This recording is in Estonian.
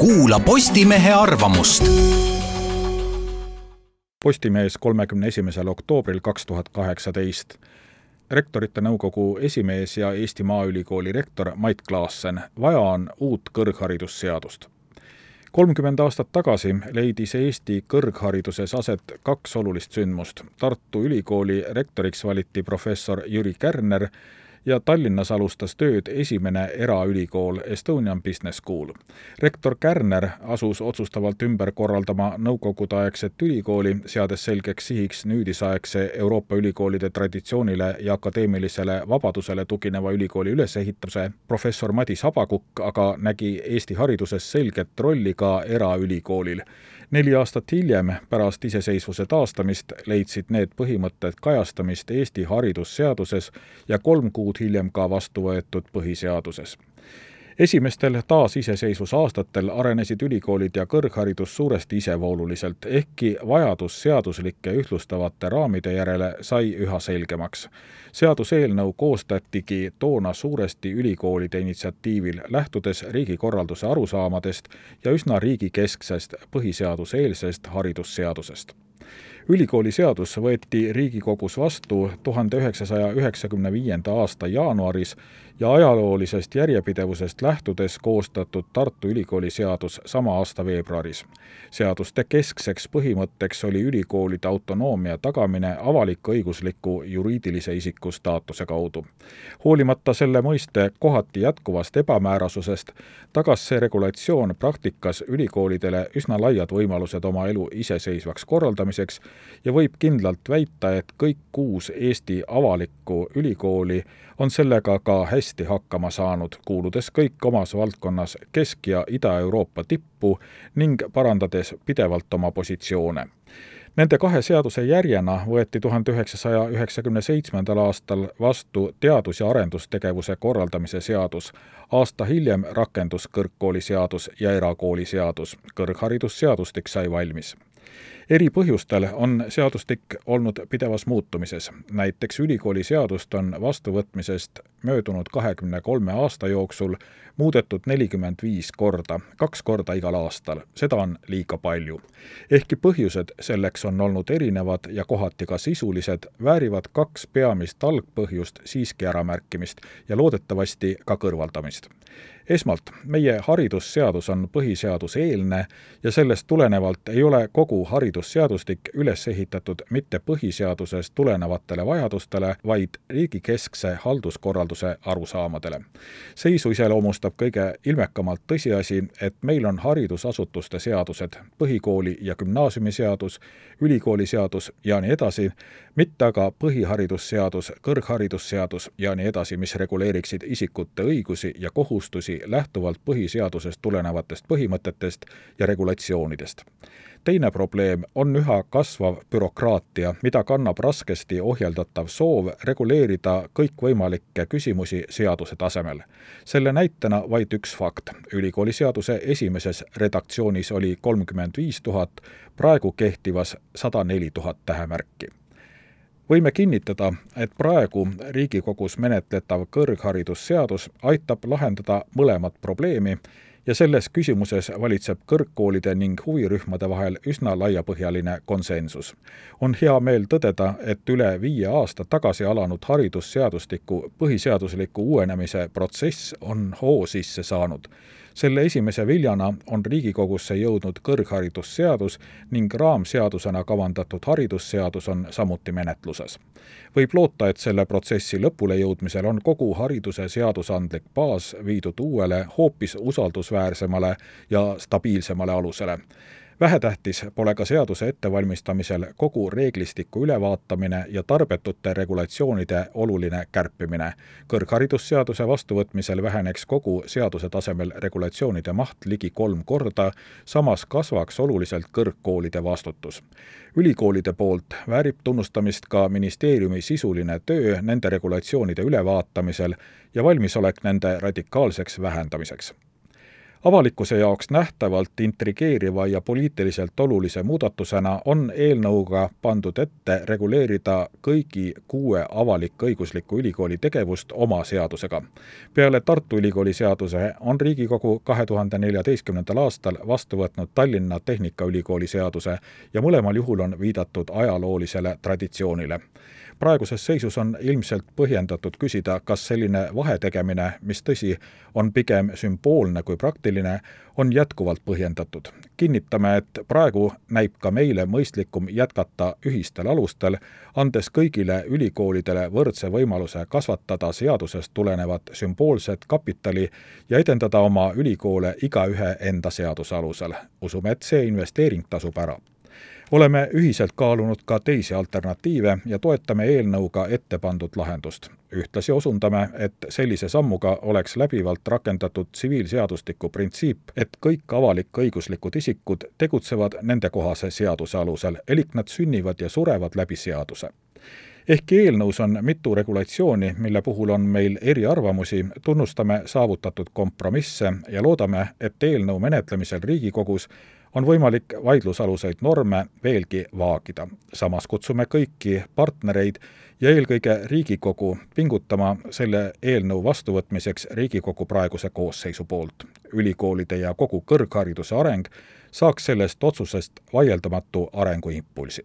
kuula Postimehe arvamust. Postimees kolmekümne esimesel oktoobril kaks tuhat kaheksateist. rektorite nõukogu esimees ja Eesti Maaülikooli rektor Mait Klaassen, vaja on uut kõrgharidusseadust kolmkümmend aastat tagasi leidis Eesti kõrghariduses aset kaks olulist sündmust. Tartu Ülikooli rektoriks valiti professor Jüri Kärner ja Tallinnas alustas tööd esimene eraülikool Estonian Business School. rektor Kärner asus otsustavalt ümber korraldama nõukogudeaegset ülikooli, seades selgeks sihiks nüüdisaegse Euroopa ülikoolide traditsioonile ja akadeemilisele vabadusele tugineva ülikooli ülesehituse. professor Madis Habakukk aga nägi Eesti hariduses selget rolli ka eraülikoolil neli aastat hiljem, pärast iseseisvuse taastamist, leidsid need põhimõtted kajastamist Eesti haridusseaduses ja kolm kuud hiljem ka vastu võetud põhiseaduses esimestel taasiseseisvuse aastatel arenesid ülikoolid ja kõrgharidus suuresti isevooluliselt, ehkki vajadus seaduslike ühtlustavate raamide järele sai üha selgemaks. seaduseelnõu koostatigi toona suuresti ülikoolide initsiatiivil, lähtudes riigikorralduse arusaamadest ja üsna riigikesksest põhiseaduseelsest haridusseadusest ülikooliseadus võeti Riigikogus vastu tuhande üheksasaja üheksakümne viienda aasta jaanuaris ja ajaloolisest järjepidevusest lähtudes koostatud Tartu Ülikooli seadus sama aasta veebruaris. seaduste keskseks põhimõtteks oli ülikoolide autonoomia tagamine avalik-õigusliku juriidilise isiku staatuse kaudu. hoolimata selle mõiste kohati jätkuvast ebamäärasusest, tagas see regulatsioon praktikas ülikoolidele üsna laiad võimalused oma elu iseseisvaks korraldamiseks ja võib kindlalt väita, et kõik kuus Eesti avalikku ülikooli on sellega ka hästi hakkama saanud, kuuludes kõik omas valdkonnas Kesk- ja Ida-Euroopa tippu ning parandades pidevalt oma positsioone. Nende kahe seaduse järjena võeti tuhande üheksasaja üheksakümne seitsmendal aastal vastu teadus- ja arendustegevuse korraldamise seadus, aasta hiljem rakendus kõrgkooliseadus ja erakooliseadus, kõrgharidusseadustik sai valmis eri põhjustel on seadustik olnud pidevas muutumises. näiteks ülikooliseadust on vastuvõtmisest möödunud kahekümne kolme aasta jooksul muudetud nelikümmend viis korda, kaks korda igal aastal. seda on liiga palju. ehkki põhjused selleks on olnud erinevad ja kohati ka sisulised, väärivad kaks peamist algpõhjust siiski äramärkimist ja loodetavasti ka kõrvaldamist esmalt, meie haridusseadus on põhiseaduseelne ja sellest tulenevalt ei ole kogu haridusseadustik üles ehitatud mitte põhiseadusest tulenevatele vajadustele, vaid riigikeskse halduskorralduse arusaamadele. seisu iseloomustab kõige ilmekamalt tõsiasi, et meil on haridusasutuste seadused, põhikooli- ja gümnaasiumiseadus, ülikooliseadus ja nii edasi, mitte aga põhiharidusseadus, kõrgharidusseadus ja nii edasi, mis reguleeriksid isikute õigusi ja kohustusi lähtuvalt põhiseadusest tulenevatest põhimõtetest ja regulatsioonidest. teine probleem on üha kasvav bürokraatia, mida kannab raskesti ohjeldatav soov reguleerida kõikvõimalikke küsimusi seaduse tasemel. selle näitena vaid üks fakt. ülikooliseaduse esimeses redaktsioonis oli kolmkümmend viis tuhat, praegu kehtivas sada neli tuhat tähemärki võime kinnitada, et praegu Riigikogus menetletav kõrgharidusseadus aitab lahendada mõlemat probleemi ja selles küsimuses valitseb kõrgkoolide ning huvirühmade vahel üsna laiapõhjaline konsensus. on hea meel tõdeda, et üle viie aasta tagasi alanud haridusseadustiku põhiseadusliku uuenemise protsess on hoo sisse saanud selle esimese viljana on Riigikogusse jõudnud kõrgharidusseadus ning raamseadusena kavandatud haridusseadus on samuti menetluses. võib loota, et selle protsessi lõpulejõudmisel on kogu hariduse seadusandlik baas viidud uuele, hoopis usaldusväärsemale ja stabiilsemale alusele vähetähtis pole ka seaduse ettevalmistamisel kogu reeglistiku ülevaatamine ja tarbetute regulatsioonide oluline kärpimine. kõrgharidusseaduse vastuvõtmisel väheneks kogu seaduse tasemel regulatsioonide maht ligi kolm korda, samas kasvaks oluliselt kõrgkoolide vastutus. ülikoolide poolt väärib tunnustamist ka ministeeriumi sisuline töö nende regulatsioonide ülevaatamisel ja valmisolek nende radikaalseks vähendamiseks avalikkuse jaoks nähtavalt intrigeeriva ja poliitiliselt olulise muudatusena on eelnõuga pandud ette reguleerida kõigi kuue avalik-õigusliku ülikooli tegevust oma seadusega. peale Tartu Ülikooli seaduse on Riigikogu kahe tuhande neljateistkümnendal aastal vastu võtnud Tallinna Tehnikaülikooli seaduse ja mõlemal juhul on viidatud ajaloolisele traditsioonile praeguses seisus on ilmselt põhjendatud küsida, kas selline vahetegemine, mis tõsi, on pigem sümboolne kui praktiline, on jätkuvalt põhjendatud. kinnitame, et praegu näib ka meile mõistlikum jätkata ühistel alustel, andes kõigile ülikoolidele võrdse võimaluse kasvatada seadusest tulenevat sümboolset kapitali ja edendada oma ülikoole igaühe enda seaduse alusel. usume, et see investeering tasub ära oleme ühiselt kaalunud ka teisi alternatiive ja toetame eelnõuga ette pandud lahendust. ühtlasi osundame, et sellise sammuga oleks läbivalt rakendatud tsiviilseadustiku printsiip, et kõik avalik-õiguslikud isikud tegutsevad nendekohase seaduse alusel, elik nad sünnivad ja surevad läbi seaduse ehkki eelnõus on mitu regulatsiooni, mille puhul on meil eriarvamusi, tunnustame saavutatud kompromisse ja loodame, et eelnõu menetlemisel Riigikogus on võimalik vaidlusaluseid norme veelgi vaagida. samas kutsume kõiki partnereid ja eelkõige Riigikogu pingutama selle eelnõu vastuvõtmiseks Riigikogu praeguse koosseisu poolt. ülikoolide ja kogu kõrghariduse areng saaks sellest otsusest vaieldamatu arenguimpulsi